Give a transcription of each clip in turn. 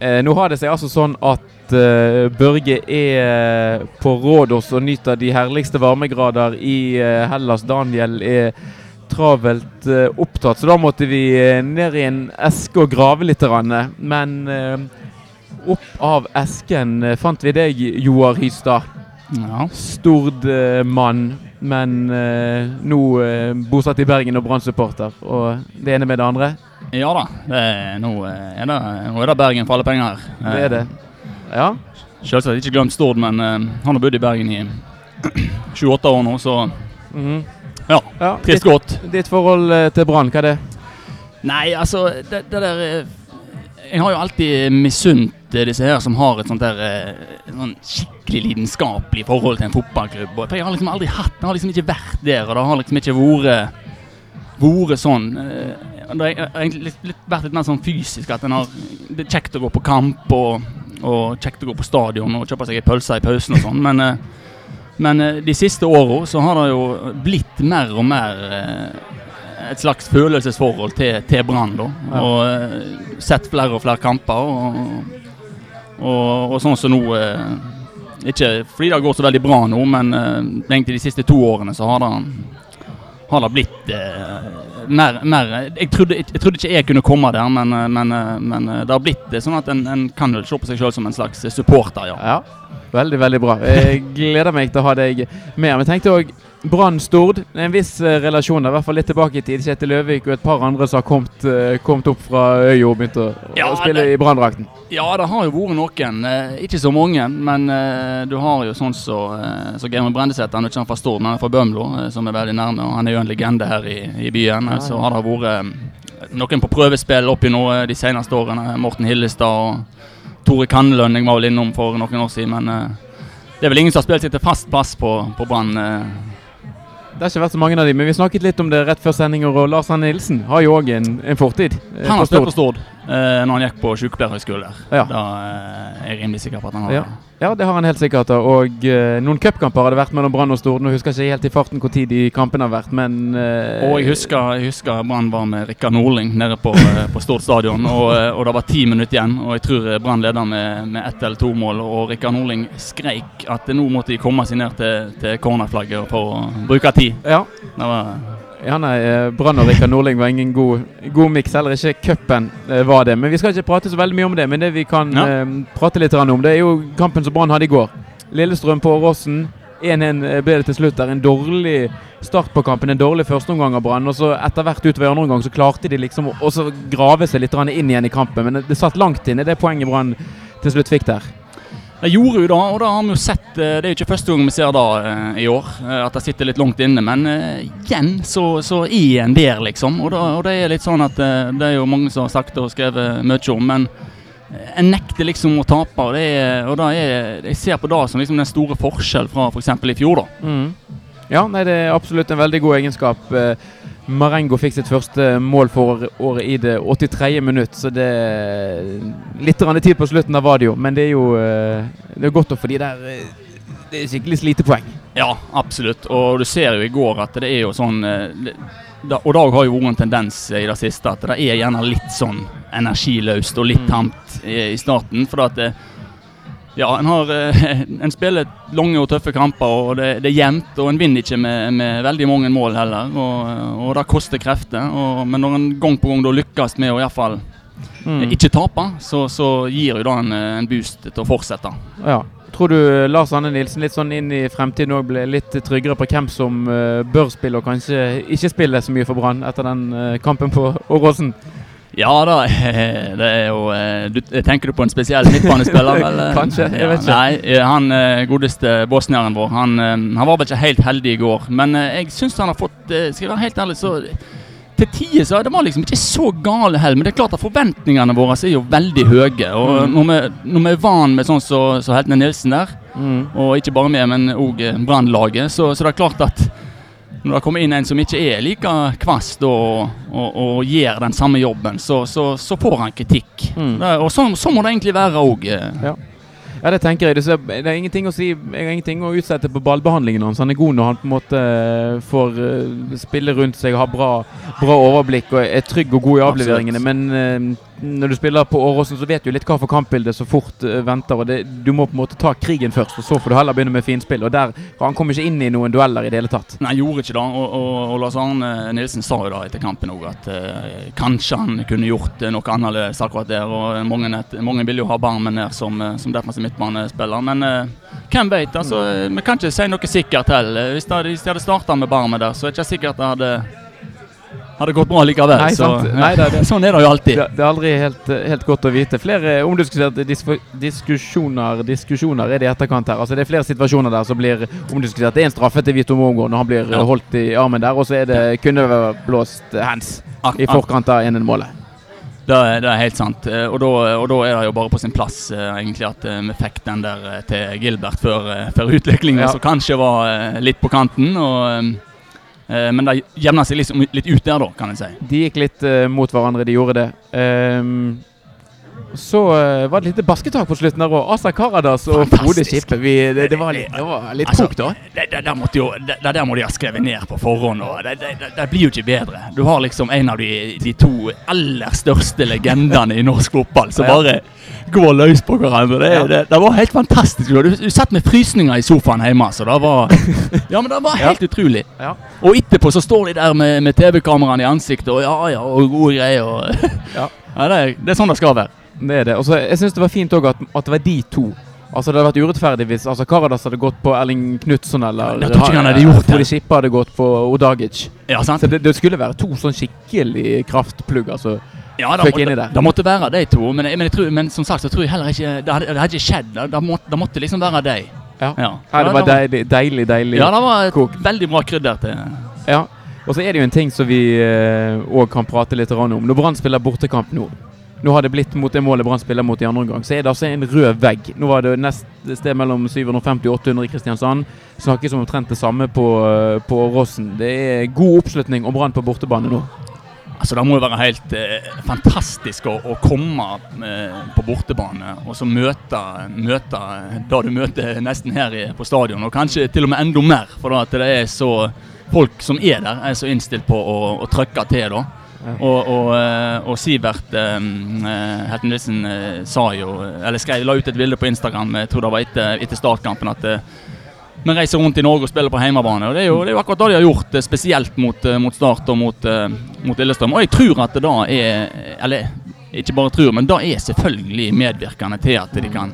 Eh, nå har det seg altså sånn at eh, Børge er på Rådås og nyter de herligste varmegrader i eh, Hellas. Daniel er travelt eh, opptatt, så da måtte vi eh, ned i en eske og grave litt. Men eh, opp av esken eh, fant vi deg, Joar Hystad. Ja. Stord-mann, men eh, nå eh, bosatt i Bergen og Brann-supporter. Og det ene med det andre. ja da. Det er, nå, er det, nå er det Bergen for alle penger her. Det er det. Ja. Selvsagt ikke glemt Stord, men eh, han har bodd i Bergen i 28 år nå, så Mhm. ja. ja Trist ditt, godt. ditt forhold eh, til Brann, hva er det? Nei, altså det, det der eh, Jeg har jo alltid misunt eh, disse her som har et sånt der et sånn skikkelig lidenskapelig forhold til en fotballklubb. For jeg har liksom aldri hatt Det har liksom ikke vært der, og det har liksom ikke vært vært sånn. eh, Det har egentlig litt, litt, vært litt mer sånn fysisk at har Det er kjekt å gå på kamp og, og kjekt å gå på stadion og kjøpe seg ei pølse i pausen og sånn, men eh, men eh, de siste åra så har det jo blitt mer og mer eh, et slags følelsesforhold til, til Brann. Ja. Og eh, sett flere og flere kamper. Og, og, og sånn som nå eh, Ikke fordi det går så veldig bra nå, men eh, egentlig de siste to årene så har det, har det blitt mer, mer jeg, trodde, jeg, trodde ikke jeg kunne komme der, men, men, men det har blitt sånn at en, en kan vel se på seg sjøl som en slags supporter, ja. Ja, veldig, veldig bra. Jeg gleder meg til å ha deg med. Men tenkte òg Brann-Stord. En viss eh, relasjon der, i hvert fall litt tilbake i tid. Kjetil Løvik og et par andre som har kommet, eh, kommet opp fra øya og begynt å, Ja, å spille det- i Brann-drakten. Ja, det har jo vært noen. Eh, ikke så mange, men du har jo sånn som så, så Geir Brendeseth. Han er ikke fra Stord, men han er fra Bømlo, som er veldig nærme. Og han er jo en legende her i, i byen. Ja, ja. Så har det vært noen på prøvespill oppi nå de seneste årene. Morten Hillestad og Tore Kannelønn jeg var vel innom for noen år siden. Men det er vel ingen som har spilt seg til fast plass på, på Brann. Det har ikke vært så mange av de, men vi snakket litt om det rett før sendinger. Og Lars Arne Nilsen har jo òg en, en fortid. eh, Han har spilt på Stord. Eh, når han gikk på sykepleierhøgskole der. Ja. Da uh, er jeg rimelig sikker på at han har Ja. Ja, det har han helt sikkert. da. Og uh, noen cupkamper har det vært mellom Brann og Stord. Nå husker jeg ikke helt i farten hvor tid de kampene har vært, men Og jeg husker, jeg husker Brann var med Rikard Norling nede på, på Stord stadion. Og, og det var ti minutter igjen, og jeg tror Brann leder med, med ett eller to mål. Og Rikard Norling skreik at nå måtte de komme seg ned til, til cornerflagget for å bruke tid. Ja. Det var Ja, nei, eh, Brann og Rikard Norling var ingen god, god miks. Heller ikke cupen eh, var det. Men vi skal ikke prate så veldig mye om det. Men det vi kan Ja. eh, prate litt om, det er jo kampen som Brann hadde i går. Lillestrøm på Åråsen. 1-1 ble det til slutt. der En dårlig start på kampen, en dårlig førsteomgang av Brann. Og så etter hvert utover i andre omgang så klarte de liksom å grave seg litt inn igjen i kampen. Men det, det satt langt inne, det poenget Brann til slutt fikk der. Det gjorde jo da, og da har vi jo sett eh, Det er jo ikke første gang vi ser det eh, i år, eh, at det sitter litt langt inne. Men igjen så, så er en der, liksom. Og, da, og det er litt sånn at det er jo mange som har sagt og skrevet mye om, men en nekter liksom å tape. Og, det er, og da er, jeg ser på det som liksom den store forskjellen fra f.eks. i fjor, da. Ja, nei, det er absolutt en veldig god egenskap. Eh, Marengo fikk sitt første mål for året i det 83. minutt, så det Litt tid på slutten, av jo. Men det er jo eh, det er godt å få de der eh, Det er skikkelig slitepoeng. Ja, absolutt. Og du ser jo i går at det er jo sånn eh, Og Dag har jo vært en tendens i det siste at det er gjerne litt sånn energiløst og litt tamt i starten. For at det, ja, en, har, eh, en spiller lange og tøffe kamper, og det, det er jevnt. Og en vinner ikke med, med veldig mange mål heller, og, og det koster krefter. Og, men når en gang på gang lykkes med å iallfall Mm. ikke tape, så, så gir jo det en, en boost til å fortsette. Ja. Tror du Lars Anne Nilsen litt sånn inn i fremtiden òg ble litt tryggere på hvem som eh, bør spille, og kanskje ikke spille så mye for Brann etter den eh, kampen på Åråsen? Ja da, det er jo eh, du, Tenker du på en spesiell midtbanespiller? eller? Kanskje, jeg vet ikke. Nei, eh, han eh, godeste bosnieren vår, han, eh, han var vel ikke helt heldig i går. Men eh, jeg syns han har fått eh, Skal jeg være helt ærlig, så til tider så det var liksom ikke så gale hell, Men det er klart at forventningene våre er jo veldig høye. Og Mm. når, vi, når vi er vant med sånn som så, Heltene Nilsen der, og ikke bare vi, men òg Brannlaget, så, så det er klart at når det kommer inn en som ikke er like kvass da, og, og, og gjør den samme jobben, så, så, så får han kritikk. Mm. Det, og sånn så må det egentlig være òg. Ja, det tenker jeg. Det er, det er ingenting å si har ingenting å utsette på ballbehandlingen hans. Han er god når han på en måte eh, får eh, spille rundt seg har bra, bra overblikk og er trygg og god i avleveringene. Men eh, når du spiller på Åråsen, så vet du litt hva for kampbilde så fort uh, venter. og det, Du må på en måte ta krigen først, og så får du heller begynne med finspill. og der, Han kom ikke inn i noen dueller i det hele tatt. Nei, gjorde ikke det. Og, og, og Lars Arne Nilsen sa jo da etter kampen òg at uh, kanskje han kunne gjort noe annerledes akkurat der. og Mange, mange vil jo ha Barmen der som, som defensiv midtbanespiller. Men uh, hvem vet? altså, Vi kan ikke si noe sikkert heller. Hvis de, hvis de hadde starta med Barmen der, så er det ikke sikkert det hadde hadde gått bra likevel. Nei, så, Nei, det, det, sånn er det jo alltid. Det, det er aldri helt, helt, godt å vite. Flere omdiskuterte diskusjoner, diskusjoner er det i etterkant her. Altså Det er flere situasjoner der som blir omdiskutert. Det er en straffe til Vito Mongo når han blir ja. holdt i armen der, og så er det kunne blåst hands i forkant av 1-målet. Det det er, helt sant. Eh, og da, og da, er det jo bare på sin plass eh, egentlig at eh, vi fikk den der til Gilbert før, før utviklingen, ja. som kanskje var litt på kanten. og men det jevna seg liksom litt ut der, da, kan jeg si. De gikk litt uh, mot hverandre, de gjorde det. Um, så uh, var det litt basketak på slutten der òg. Asa Karadas og Frode Skippe. Det, det, var litt, det var litt altså, da. Det, det, der måtte jo, det, der må de ha skrevet ned på forhånd. Og det, det, blir jo ikke bedre. Du har liksom en av de, de to aller største legendene i norsk fotball som bare går løs på hverandre. Det, ja. det, det var helt fantastisk. Du, du satt med frysninger i sofaen hjemme. Så det var, ja, men det var helt ja. utrolig. Ja. Og etterpå så står de der med, med TV-kameraene i ansiktet og ja ja, og gode greier. Og, ja. det, er, det, er, sånn det skal være. Det er det. Og jeg syns det var fint òg at, at, det var de to. Altså Det hadde vært urettferdig hvis altså Karadas hadde gått på Erling Knutson eller jeg tror ikke han hadde gjort det. Skippa hadde gått på Odagic. Ja, sant? Så det, det, skulle være to sånn skikkelig kraftplugger. Altså. Ja, da, i det. Det måtte være de to, men, men, tror, men, som sagt så tror jeg heller ikke Det hadde, det hadde ikke skjedd. Da, måtte, måtte liksom være de. Ja. ja. ja det var deilig, deilig, deilig Ja, det var kok. veldig bra krydder til. Ja. Og så er det jo en ting som vi òg eh, kan prate litt om. Når Brann spiller bortekamp nå nå har det blitt mot det målet Brann spiller mot i andre omgang. Så er det altså en rød vegg. Nå var det nest sted mellom 750 og 800 i Kristiansand. Snakkes om omtrent det samme på, eh, på Rossen. Det er god oppslutning om Brann på bortebane nå. Altså Det må jo være helt eh, fantastisk å, å komme eh, på bortebane og så møte, møte da du møter nesten her i, på stadion, og kanskje til og med enda mer. For da at det er så folk som er der, er så innstilt på å, å trykke til. da. Og, og, eh, og, Sivert um, Helten Nilsen sa jo, eller skrev, la ut et bilde på Instagram, jeg tror det var etter, etter startkampen, at vi reiser rundt i Norge og spiller på hjemmebane. og Det er jo, det er jo akkurat det de har gjort, eh, spesielt mot, eh, mot Start og mot, uh, mot Lillestrøm. Og jeg tror at det da er Eller ikke bare tror, men da er selvfølgelig medvirkende til at de kan,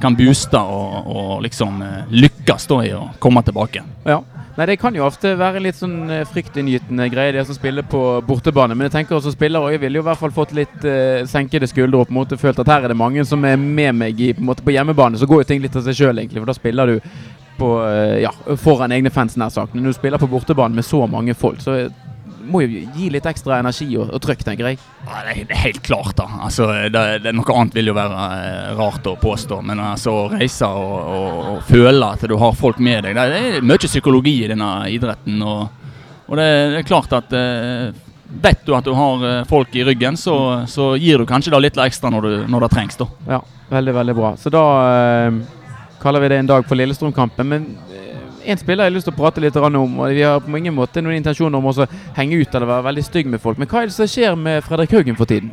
kan booste og, og liksom lykkes da i å komme tilbake. Ja. Nei, Det kan jo ofte være litt sånn fryktinngytende greier, de som spiller på bortebane. Men jeg tenker også spillere jeg ville jo i hvert fall fått litt uh, senkede skuldre og på en måte følt at her er det mange som er med meg i, på, en måte på hjemmebane. Så går jo ting litt av seg sjøl, egentlig. For da spiller du på, uh, ja, foran egne fans, nær sagt. Når du spiller på bortebane med så mange folk, så må jo gi litt ekstra energi og, og trøkk, tenker jeg. Ja, det er helt klart, da. Altså, det, det, noe annet vil jo være eh, rart å påstå. Men altså, å reise og, og, og, føle at du har folk med deg, det er mye psykologi i denne idretten. Og, det, er klart at eh, Vet du at du har eh, folk i ryggen, så, så gir du kanskje da litt ekstra når, du, når det trengs. da. Ja, veldig, veldig bra. Så da eh, kaller vi det en dag for Lillestrøm-kampen. Men én eh, spiller jeg har lyst til å prate litt om. og Vi har på ingen måte noen intensjoner om å henge ut eller være veldig stygg med folk. Men hva er det som skjer med Fredrik Haugen for tiden?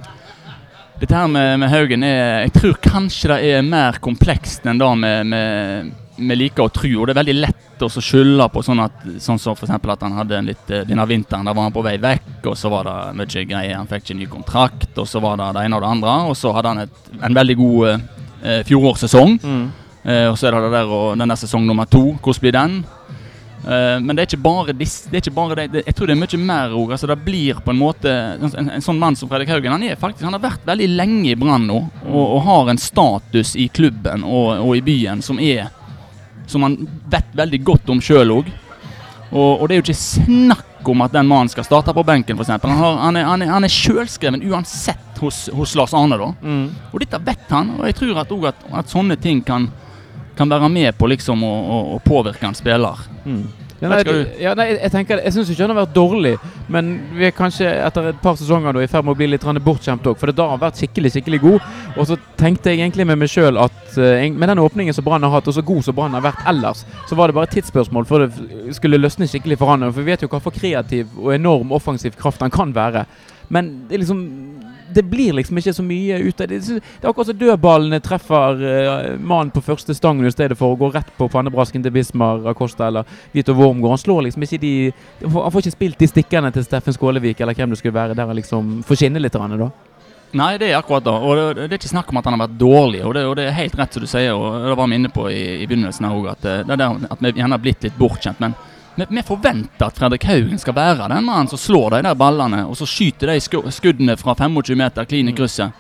Dette her med, med Haugen er Jeg tror kanskje det er mer komplekst enn det med, vi liker å tro. Og det er veldig lett å skylde på sånn at Sånn som f.eks. at han hadde litt eh, denne vinteren. Da var han på vei vekk, og så var det mye greier. Han fikk ikke ny kontrakt, og så var det det ene og det andre. Og så hadde han et, en veldig god eh, fjorårssesong. Mm. Eh, og så er det, det der og denne sesong nummer to. Hvordan blir den? Eh, men det er ikke bare, dis, det er ikke bare det, det, Jeg tror det er mye mer òg. Altså, det blir på en måte en, en, en, sånn mann som Fredrik Haugen Han er faktisk, han har vært veldig lenge i Brann nå, og, og, har en status i klubben og, og, i byen som er Som han vet veldig godt om sjøl òg. Og, og, det er jo ikke snakk om at den mannen skal starte på benken, f.eks. Han, har, han, er, han, er, han er sjølskreven uansett hos, hos Lars Arne, da. Mm. Og dette vet han, og jeg tror at, at, at sånne ting kan kan være med på liksom å, å, å påvirke en spiller. Mm. Ja, nei, ja, nei, jeg tenker Jeg syns ikke han har vært dårlig, men vi er kanskje etter et par sesonger da, i ferd med å bli litt bortskjemt òg. For da har han vært skikkelig skikkelig god. Og så tenkte jeg egentlig med meg sjøl at uh, med den åpningen som Brann har hatt, og så god som Brann har vært ellers, så var det bare et tidsspørsmål før det skulle løsne skikkelig for han. For vi vet jo hva for kreativ og enorm offensiv kraft han kan være. Men det er liksom det blir liksom ikke så mye ut av det. Det er akkurat som dødballene treffer uh, mannen på første stangen i stedet for å gå rett på pannebrasken til Bismar Acosta eller Vito Wormgård. Han slår liksom ikke de Han får ikke spilt de stikkerne til Steffen Skålevik eller hvem det skulle være, der han liksom får skinne litt. da. Nei, det er akkurat det. Og det, er ikke snakk om at han har vært dårlig. Og det, og det er helt rett som du sier, og det var vi inne på i, i begynnelsen òg, at, eh, at vi gjerne har blitt litt bortskjemt. Men vi, forventer at Fredrik Haugen skal være den mannen som slår de der ballene, og så skyter de skuddene fra 25 meter klin i krysset.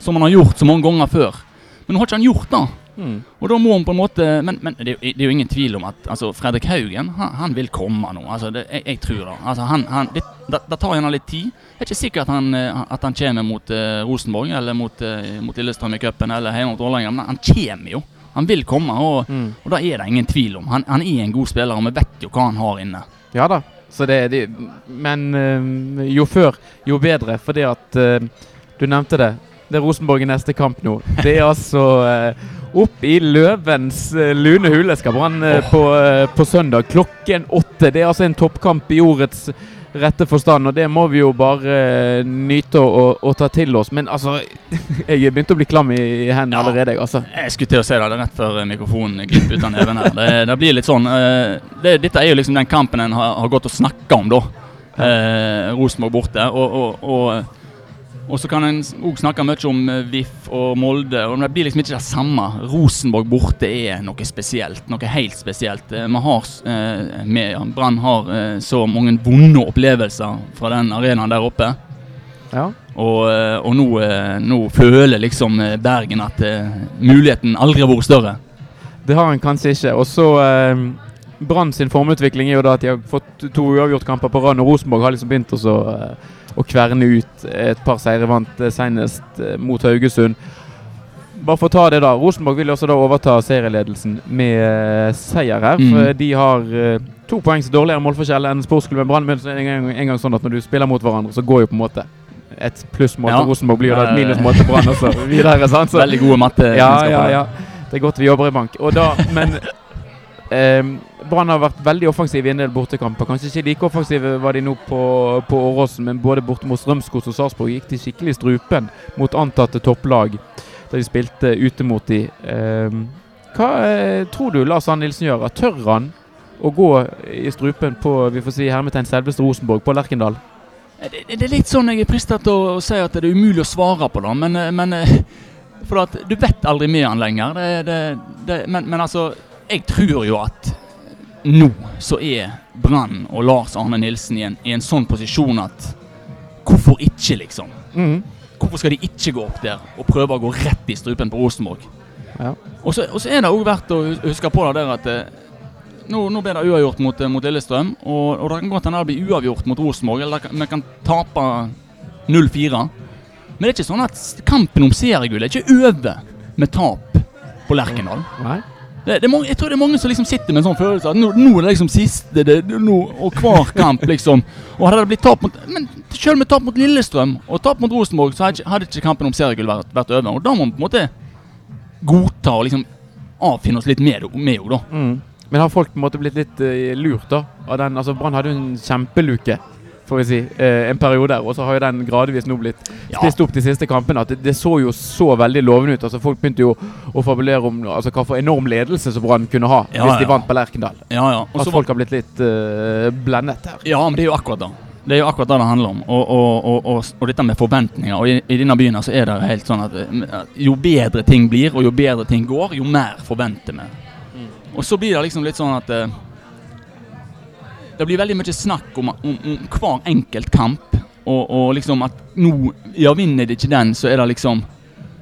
Som han har gjort så mange ganger før. Men nå har ikke han gjort det. Mm. Og da må han på en måte Men, men det, det, er jo ingen tvil om at altså, Fredrik Haugen han, han vil komme nå. Altså, det, jeg, jeg, tror det. Altså, han, han, det, det, tar gjerne litt tid. Det er ikke sikkert at han, eh, at han kommer mot uh, Rosenborg eller mot, uh, mot Lillestrøm i cupen eller hjemme mot Vålerenga, men han kommer jo. Han vil komme, og, mm. og da er det ingen tvil om. Han, han, er en god spiller, og vi vet jo hva han har inne. Ja da, det, det, men øh, jo før, jo bedre. Fordi at Du nevnte det. Det er Rosenborg i neste kamp nå. Det er altså opp i løvens lune hule skal Brann oh. på, på søndag klokken åtte. Det er altså en toppkamp i årets rette forstand, og det må vi jo bare uh, nyte og, og, ta til oss. Men altså Jeg begynte å bli klam i, i hendene ja, allerede. Altså. Jeg skulle til å si det, det rett før mikrofonen glipper ut av neven her. Det, det, blir litt sånn uh, det, Dette er jo liksom den kampen en har, har gått og snakka om, da. Uh, Rosenborg borte. og, og, og og så kan en òg snakke mye om eh, VIF og Molde, og det blir liksom ikke det samme. Rosenborg borte er noe spesielt, noe helt spesielt. Eh, vi har, eh, Brann har så mange vonde opplevelser fra den arenaen der oppe. Ja. Og, og nå, nå, føler liksom Bergen at muligheten aldri har vært større. Det har en kanskje ikke. Og så eh, Brann sin formutvikling er jo da at de har fått to uavgjortkamper på rad, og Rosenborg har liksom begynt å så eh, å kverne ut et par seire. Vant eh, senest eh, mot Haugesund. Bare for å ta det, da. Rosenborg vil også da overta serieledelsen med uh, seier her. Mm. For de har to poengs dårligere målforskjell enn sportsklubben Brann. Men en en gang sånn at når du spiller mot hverandre, så går jo på en måte et plussmål ja. til Rosenborg blir da et minusmål til Brann også videre. Sant? Så, Veldig gode matte. Ja, ja, ja. Det er godt vi jobber i bank. Og da, men um, Brann har vært veldig offensive i en del bortekamper. Kanskje ikke like offensive var de nå på, på Åråsen, men både borte mot Strømskos og Sarpsborg gikk de skikkelig strupen mot antatte topplag da de spilte ute mot de. Um, hva eh, tror du Lars Arne Nilsen gjør? Tør han å gå i strupen på vi får si hermetegn selveste Rosenborg, på Lerkendal? Det, det, er litt sånn jeg er fristet til å, å, si at det er umulig å svare på da. Men, eh, men eh, for at du vet aldri med han lenger. Det, det, men, men altså, jeg tror jo at nå så er Brann og Lars Arne Nilsen i en, i en, sånn posisjon at Hvorfor ikke, liksom? Mm. Hvorfor skal de ikke gå opp der og prøve å gå rett i strupen på Rosenborg? Ja. Og, så, er det òg verdt å huske på det der at eh, nå, nå, ble det uavgjort mot, eh, mot Lillestrøm. Og, og, det kan godt hende det blir uavgjort mot Rosenborg, eller vi kan tape 0-4. Men det er ikke sånn at kampen om seriegullet er ikke over med tap på Lerkendal. Nei. Det, det mange, jeg tror det er mange som liksom sitter med en sånn følelse at nå, nå er det liksom siste det, nå, Og hver kamp, liksom. Og hadde det blitt tap mot Men selv med tap mot Lillestrøm og tap mot Rosenborg, så hadde, hadde ikke kampen om seriegull vært, vært, over. Og da må man på en måte godta og liksom avfinne oss litt med henne, da. Mm. Men har folk på en måte blitt litt uh, lurt, da? Av den, altså Brann hadde jo en kjempeluke får vi si, eh, en periode. Og så har jo den gradvis nå blitt spist ja. opp de siste kampene. At det, det, så jo så veldig lovende ut. Altså Folk begynte jo å fabulere om altså, hva for enorm ledelse som Brann kunne ha ja, hvis de vant på Lerkendal. At folk har blitt litt uh, blendet her. Ja, men det er jo akkurat da. Det er jo akkurat det det handler om. Og, og, og, og dette med forventninger. Og i, i, denne byen så er det helt sånn at jo bedre ting blir, og jo bedre ting går, jo mer forventer vi. Mm. Og så blir det liksom litt sånn at det blir veldig mye snakk om, om, om hver enkelt kamp. Og, og, liksom at nå Ja, vinner de ikke den, så er det liksom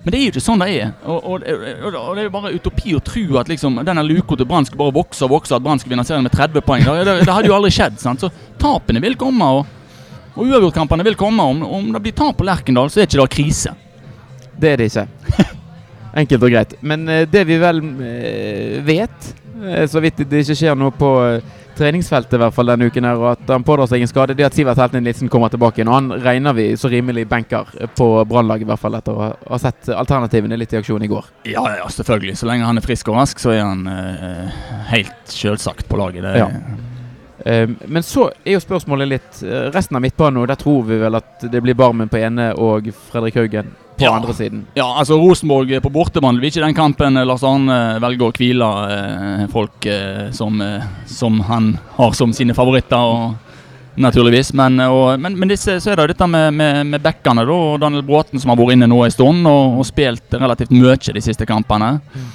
Men det er jo ikke sånn det er. Og, og, og det er jo bare utopi å tro at liksom denne luka til Brann skal bare vokse og vokse, at Brann skal vinne serien med 30 poeng. Det, det, det, hadde jo aldri skjedd. sant? Så tapene vil komme, og, og uavgjortkampene vil komme. Om, om det blir tap på Lerkendal, så er ikke det krise. Det er det ikke. Enkelt og greit. Men uh, det vi vel uh, vet, uh, så vidt det ikke skjer noe på treningsfeltet i hvert fall denne uken her, og at han pådrar seg en skade, det at Sivert Heltene Nilsen kommer tilbake igjen. Og han regner vi så rimelig benker på Brannlaget, i hvert fall etter å ha sett alternativene litt i aksjon i går. Ja, ja, selvfølgelig. Så lenge han er frisk og rask, så er han eh, helt sjølsagt på laget. Det ja. Eh, men så er jo spørsmålet litt eh, Resten av midtbanen, og der tror vi vel at det blir Barmen på ene og Fredrik Haugen på Ja. andre siden. Ja, altså Rosenborg på bortebane blir ikke den kampen eh, Lars Arne velger å hvile eh, folk eh, som, eh, som han har som sine favoritter. Og, naturligvis. Men, og, men, men disse, så er det dette med, med, med bekkene. da, og Daniel Bråten som har vært inne nå en stund og, og spilt relativt mye de siste kampene. Eh,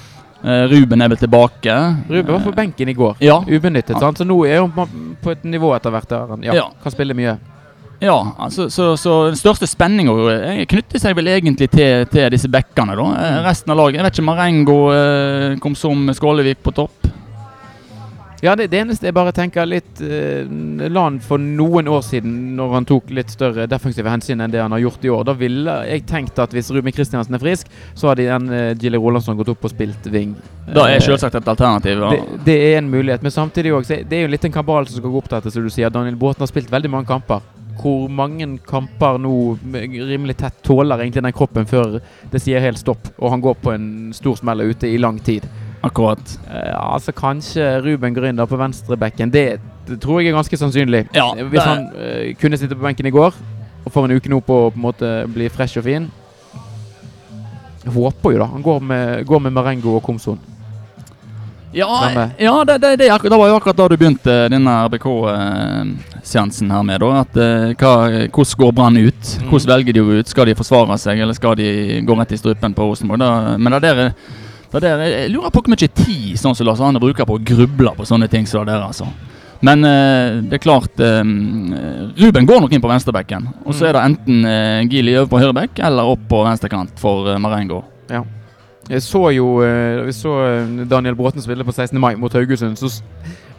Ruben er vel tilbake. Ruben var på benken i går, Ja, ubenyttet. Sant? Så nå er han på, et nivå etter hvert der han ja, Ja. kan spille mye. Ja, altså, så, så den største spenninga eh, knytter seg vel egentlig til, til disse da. Eh, Resten av laget Jeg vet ikke, Marengo eh, kom som Skålevik på topp. Ja, det, det eneste jeg bare tenker litt eh, La han for noen år siden, når han tok litt større defensive hensyn enn det han har gjort i år, da ville jeg tenkt at hvis Ruben Kristiansen er frisk, så hadde igjen uh, Gilly Rolandsson gått opp og spilt wing. Da er Eh, selvsagt et alternativ. det, Ja. det er en mulighet, men samtidig òg det er jo en kabal som skal gå opp til dette, som du sier. Daniel Bråten har spilt veldig mange kamper. Hvor mange kamper nå rimelig tett tåler egentlig den kroppen før det sier helt stopp, og han går på en stor smell ute i lang tid? Akkurat. Ja, altså Kanskje Ruben går inn da på venstrebekken. Det, det tror jeg er ganske sannsynlig. Ja, Hvis han uh, kunne sitte på benken i går og får en uke nå på å på en måte bli fresh og fin. Jeg håper jo da han går med, går med Marengo og Komson. Ja, ja det, det, det, er det var jo akkurat da du begynte denne RBK-seansen her med. da, at eh, hva, Hvordan går Brann ut? Mm. Hvordan velger de ut? Skal de forsvare seg, eller skal de gå rett i strupen på Rosenborg? Da, men det der, det der, jeg lurer på hvor mye tid sånn som Lars Arne bruker på å gruble på sånne ting som det der. altså. Men eh, det er klart eh, Ruben går nok inn på venstrebekken. Og så er det enten uh, Gili over på høyrebekk eller opp på venstrekant for uh, Marengo. Jeg så jo eh, Vi så eh, Daniel Bråten spille på 16. mai mot Haugesund. Så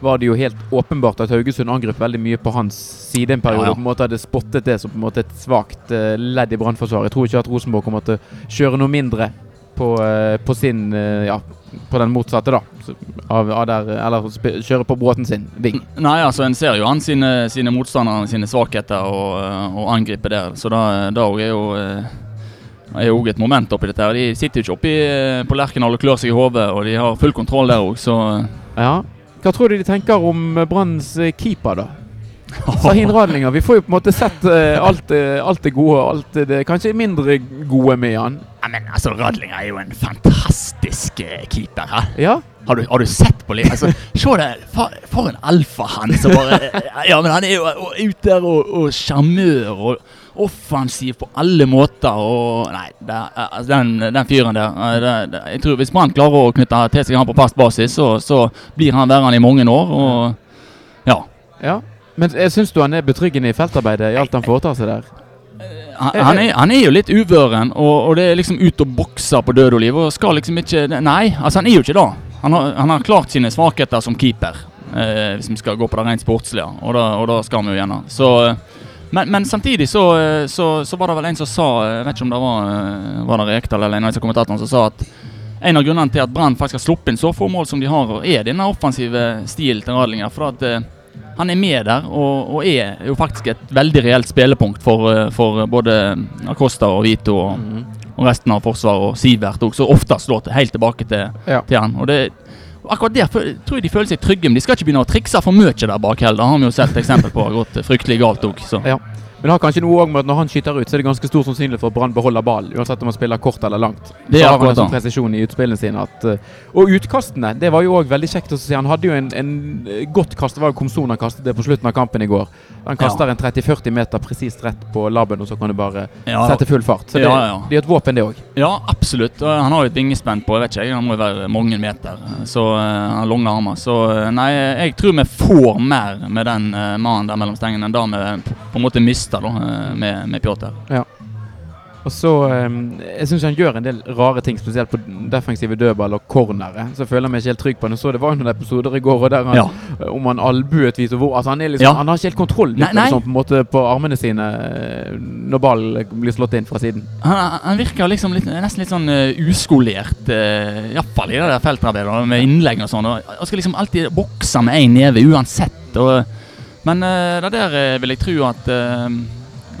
var det jo helt åpenbart at Haugesund angrep veldig mye på hans side en periode. Ja, ja. Og på en måte hadde spottet det som på en måte et svakt eh, ledd i brannforsvaret. Jeg tror ikke at Rosenborg kommer til å kjøre noe mindre på, eh, på sin eh, Ja, på den motsatte, da. Av, av der, eller kjøre på båten sin ving. Nei, altså en ser jo han sine, sine motstandere sine svakheter og, øh, og angriper der. Så da, da er jo er jo et moment oppi dette. her. De sitter jo ikke oppi på Lerkendal og klør seg i hodet, og de har full kontroll der òg, så Ja. Hva tror du de tenker om eh, Branns eh, keeper, da? Sahin Radlinger. Vi får jo på en måte sett eh, alt, eh, alt det gode og alt det kanskje mindre gode med han. Ja, men altså, Radling er jo en fantastisk eh, keeper. Hæ? Ja. Har du, har du sett på livet? Altså, se det, for, for en alfahann som bare Ja, men han er jo og- ute der og og sjarmør og offensiv på alle måter og Nei, det, altså, den, den fyren der eh, det, det, Jeg tror Hvis Brann klarer å knytte til seg han på fast basis, så, så blir han værende i mange år. Og ja. ja. Men syns du han er betryggende i feltarbeidet i alt han foretar seg der? Han, han, er, han er jo litt uvøren, og, og det er liksom ut og bokse på død og liv. Og skal liksom ikke Nei, altså han er jo ikke det. Han har, han har klart sine svakheter som keeper, eh, hvis vi skal gå på det rent sportslige. Og da, og da skal vi jo gjennom. Så eh, men, men samtidig så, eh, så, så var det vel en som sa eh, Jeg vet ikke om det var, eh, var det Rekdal eller en av disse kommentatorene som sa at en av grunnene til at Brann faktisk har sluppet inn så få mål som de har, er denne offensive stilen til Radlinger. For at eh, han er med der, og, og er jo faktisk et veldig reelt spillepunkt for, eh, for både Acosta og Vito og, Mhm. og resten av Forsvaret, og Sivert òg, som ofte slår helt tilbake til, Ja. til han. Og det, akkurat der tror jeg de føler seg trygge, men de skal ikke begynne å trikse for mye der bak heller. Det har vi jo sett eksempel på har gått fryktelig galt òg. Ja. Men det har kanskje noe også med at når han skyter ut, så er det ganske stor sannsynlighet for at Brann beholder ballen, uansett om han spiller kort eller langt. Det så er har han en sånn presisjon i utspillene sine. At, eh, og utkastene, det var jo òg veldig kjekt å se. Han hadde jo en, en eh, godt kast. Det var jo Komson han kastet det på slutten av kampen i går. Han kaster en 30-40 meter presist rett på labben, og så kan du bare Ja, sette full fart. Så det, Ja, ja. det er et våpen, det òg. ja, absolutt. Og Han har jo et vingespenn på jeg vet ikke, han må jo være mange meter. Så eh, Han har lange armer. Så nei, jeg tror vi får mer med den mannen der mellom stengene enn da vi på- på en måte mister da, eh, med, med Pjotr. Og så eh, Jeg syns han gjør en del rare ting, spesielt på defensive dødball og cornere. Så jeg føler meg ikke helt trygg på det. Så det var noen episoder i går og der han, Ja. om han albuet viser hvor altså han, liksom, Ja. han har ikke helt kontroll Nei, nei. Sånn, på, måte, på armene sine eh, når ballen blir slått inn fra siden. Han, han virker liksom litt, nesten litt sånn uh, uskolert, uh, iallfall i det der feltarbeidet med innlegg og sånn. Han skal liksom alltid bokse med én neve uansett. Og, men eh, det der eh, vil jeg tro at uh,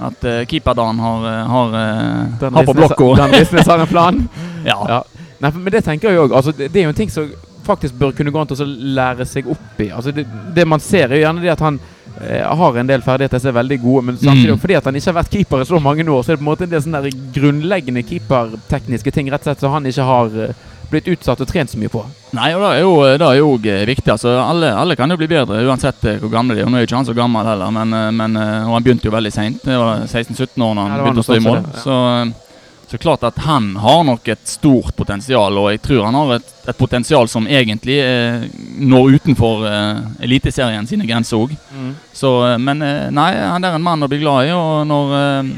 at keeperdan har, eh, har, eh, har på blokka. Den Risnes har en plan. Ja. Ja. Nei, men det tenker jeg òg. Altså, det, det er jo en ting som faktisk bør kunne gå an til å lære seg opp i. Altså det, det man ser, er jo gjerne det at han eh, har en del ferdigheter som er veldig gode, men samtidig Mm. fordi at han ikke har vært keeper i så mange år, så er det på en måte en del sånne grunnleggende keepertekniske ting rett og slett som han ikke har eh, blitt utsatt og trent så mye på. Nei, og det er jo, det er jo viktig. Altså, alle, alle kan jo bli bedre, uansett eh, hvor gamle de er. Nå er ikke han så gammel heller, men, eh, men eh, og han begynte jo veldig seint. Det var 16-17 år da han Ja, begynte å stå i mål. sånt ja. Så, eh, så klart at han har nok et stort potensial, og jeg tror han har et, et potensial som egentlig eh, når utenfor eh, Eliteserien sine grenser òg. Så, eh, men eh, nei, han er en mann å bli glad i, og når eh,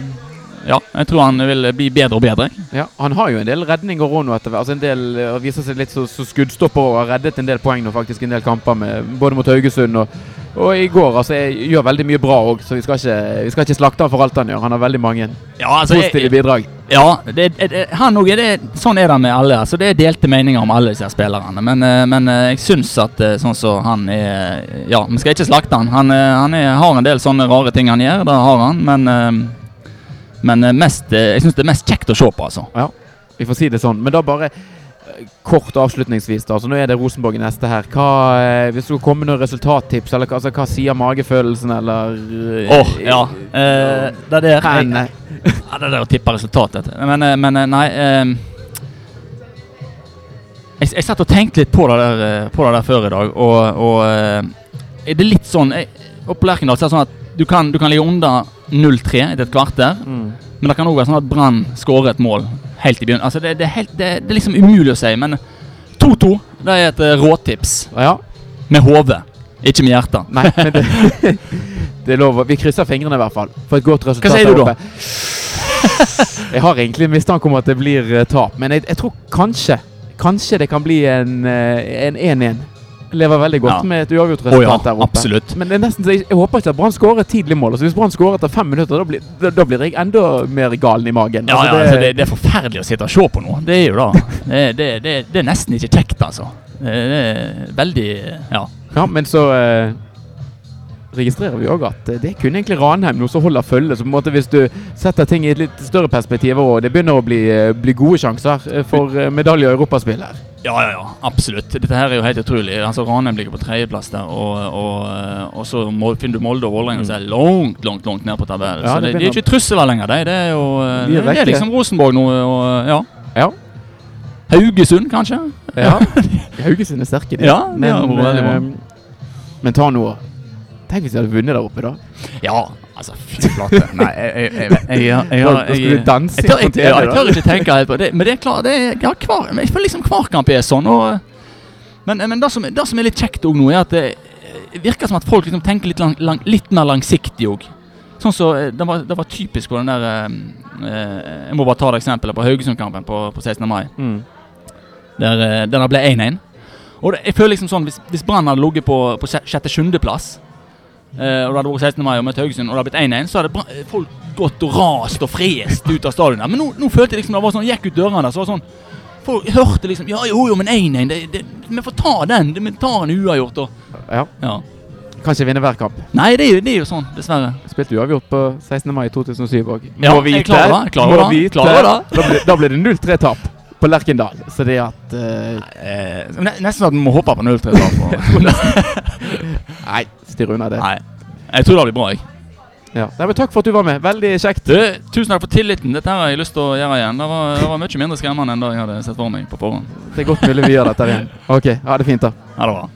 Ja, jeg tror han vil bli bedre og bedre. Ja, Han har jo en del redninger òg nå etter hvert. Altså en del eh, viser seg litt så, så skuddstopper og har reddet en del poeng nå faktisk en del kamper med, både mot Haugesund og, og i går. altså jeg Gjør veldig mye bra òg, så vi skal, ikke, vi skal ikke slakte han for alt han gjør. Han har veldig mange Ja, altså, jeg- bidrag. Ja, det, det, han også er det, sånn er det med alle. Altså, det er delte meninger om alle disse spillerne. Men, eh, men eh, jeg syns at sånn som han er Ja, vi skal ikke slakte han. Han, han er, har en del sånne rare ting han gjør, det har han. Men, men eh, mest, eh, jeg syns det er mest kjekt å se på, altså. Ja, vi får si det sånn. Men da bare eh, kort avslutningsvis. da, Så Nå er det Rosenborg i neste her. Hva, hvis du kommer med noen resultattips, eller altså, hva sier magefølelsen, eller Åh, Åh, ja. Eh, det er der jeg, ja, det er der å tippe resultatet. Men, men nei eh, jeg, jeg satt og tenkte litt på det der, på det der før i dag, og, og eh, er det litt sånn jeg, Oppe på Lerkendal så er det sånn at du kan, du kan ligge under 0-3 etter et kvarter, Mm. men det kan òg være sånn at Brann skårer et mål helt i begynnelsen. Altså det, det, er helt, det, det er liksom umulig å si, men 2-2 det er et eh, råtips. Ja. Med hodet, ikke med hjertet. Nei, men det, det lov. Vi krysser fingrene i hvert fall for et godt resultat. Hva sier du da? Jeg har egentlig en mistanke om at det blir eh, tap, men jeg, jeg tror kanskje Kanskje det kan bli eh, en 1-1. Lever veldig godt Ja. med et uavgjort resultat resultat ja, der oppe. absolutt. Men det er nesten så jeg, jeg håper ikke at Brann skårer tidlig mål. Altså Hvis Brann skårer etter fem minutter, da blir, da, da blir jeg enda mer galen i magen. Ja, Altså, ja, altså det, det er forferdelig å sitte og se på nå. Det er jo da. Det, det, det, det er nesten ikke kjekt, altså. Det, det er veldig Ja. Ja, men så eh, registrerer vi òg at det er kun egentlig Ranheim noe som holder følge. Så på en måte hvis du setter ting i et litt større perspektiv, og det begynner å bli, eh, bli gode sjanser eh, for eh, medalje og europaspill her. Ja, ja, ja, absolutt. Dette her er jo helt utrolig. Altså Ranheim ligger på tredjeplass der, og, og, og så finner du Molde og Vålerenga som er langt, langt langt ned på tabellen. Ja, så det det, de er ikke trusler lenger, de. Det er jo De er det, er liksom Rosenborg nå, og ja. Ja. Haugesund, kanskje? ja. Haugesund er sterke, de. Ja, men, bra. eh, men ta noe Tenk hvis de hadde vunnet der oppe, da. Ja, altså fy flate. Nei, jeg, jeg, tør, ikke tenke helt på det. Men det er klart, det er, ja, hver, jeg føler liksom hver kamp er sånn. Og, men men det, som, det som er litt kjekt òg nå, er at det virker som at folk liksom tenker litt, lang, lang, litt mer langsiktig òg. Sånn så, eh, det, var, det var typisk på den der eh, eh, Jeg må bare ta det eksempelet på Haugesund-kampen på, på 16. mai. Mm. Der, den der det ble 1-1. Og det, jeg føler liksom sånn Hvis, hvis Brann hadde ligget på, på sjette-sjuendeplass, og det hadde vært 16. mai og møtt Haugesund, og det hadde blitt 1-1, så hadde eh, folk gått og rast og frest ut av stadion. Men nå, nå følte jeg liksom det var sånn, jeg gikk ut dørene så var det sånn Folk hørte liksom Ja, jo, jo, men 1-1 det- det- Vi får ta den. det- Vi tar en uavgjort og Ja. Ja. Kan ikke vinne hver kamp. Nei, det er jo, det er jo sånn, dessverre. Spilte uavgjort på 16. mai 2007 òg. Ja, jeg klarer det, klarer det. Da blir det 0-3-tap på Lerkendal. Så det at eh, Eh, nesten at vi må hoppe på 0-3. da, Nei, stirr unna det. Nei. Jeg tror det blir bra, jeg. Ja. Nei, takk for at du var med. Veldig kjekt. Du, tusen takk for tilliten. Dette her har jeg lyst til å gjøre igjen. Det var, det var mye mindre skremmende enn det jeg hadde sett for meg på forhånd. Det er godt mulig vi gjør dette igjen. Ok, ha det fint, da. Ha det bra.